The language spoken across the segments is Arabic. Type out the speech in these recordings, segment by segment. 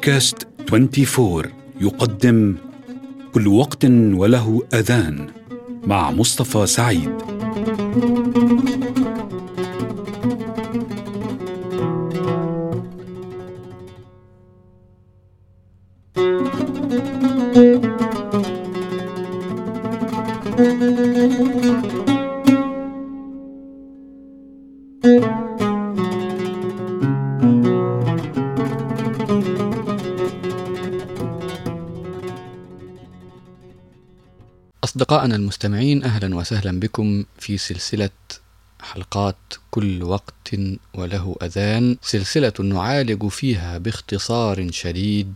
بودكاست 24 يقدم كل وقت وله أذان مع مصطفى سعيد. أصدقائنا المستمعين أهلا وسهلا بكم في سلسلة حلقات كل وقت وله أذان. سلسلة نعالج فيها باختصار شديد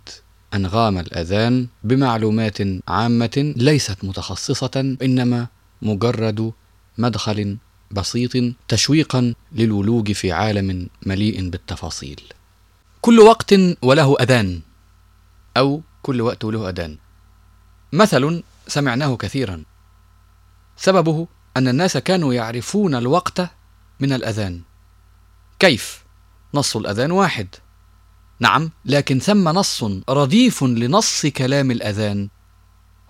أنغام الأذان بمعلومات عامة ليست متخصصة إنما مجرد مدخل بسيط تشويقا للولوج في عالم مليء بالتفاصيل. كل وقت وله أذان أو كل وقت وله أذان. مثل سمعناه كثيرا. سببه أن الناس كانوا يعرفون الوقت من الأذان. كيف؟ نص الأذان واحد. نعم لكن ثم نص رديف لنص كلام الأذان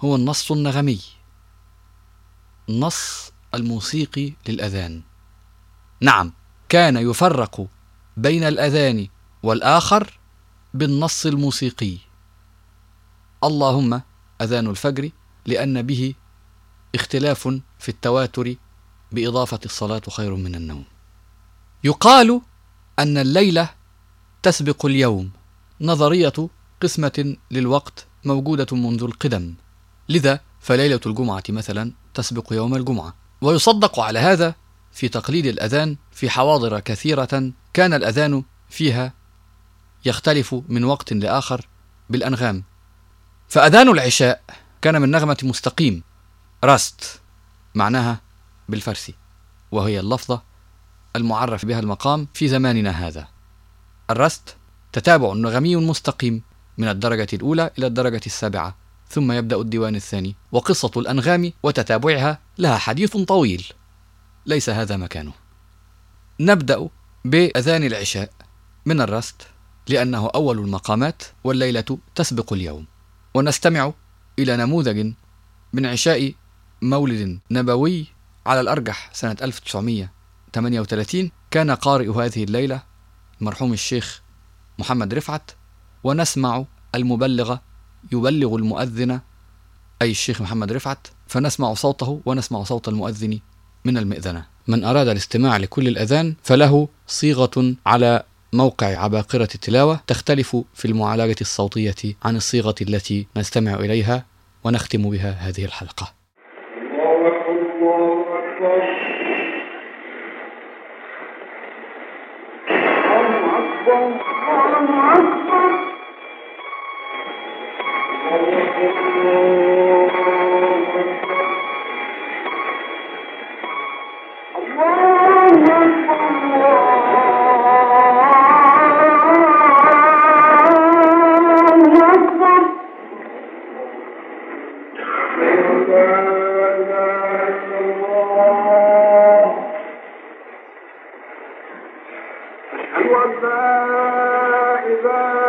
هو النص النغمي. النص الموسيقي للأذان. نعم كان يفرق بين الأذان والآخر بالنص الموسيقي. اللهم أذان الفجر لأن به اختلاف في التواتر بإضافة الصلاة خير من النوم. يقال أن الليلة تسبق اليوم، نظرية قسمة للوقت موجودة منذ القدم، لذا فليلة الجمعة مثلا تسبق يوم الجمعة، ويصدق على هذا في تقليد الأذان في حواضر كثيرة كان الأذان فيها يختلف من وقت لآخر بالأنغام، فأذان العشاء كان من نغمة مستقيم راست معناها بالفارسي وهي اللفظة المعرف بها المقام في زماننا هذا. الرست تتابع نغمي مستقيم من الدرجة الأولى إلى الدرجة السابعة ثم يبدأ الديوان الثاني وقصة الأنغام وتتابعها لها حديث طويل ليس هذا مكانه. نبدأ بأذان العشاء من الرست لأنه أول المقامات والليلة تسبق اليوم. ونستمع إلى نموذج من عشاء مولد نبوي على الأرجح سنة 1938 كان قارئ هذه الليلة المرحوم الشيخ محمد رفعت ونسمع المبلغ يبلغ المؤذن أي الشيخ محمد رفعت فنسمع صوته ونسمع صوت المؤذن من المئذنة. من أراد الاستماع لكل الأذان فله صيغة على موقع عباقرة التلاوة تختلف في المعالجة الصوتية عن الصيغة التي نستمع إليها ونختم بها هذه الحلقة. الله أكبر الله أشهد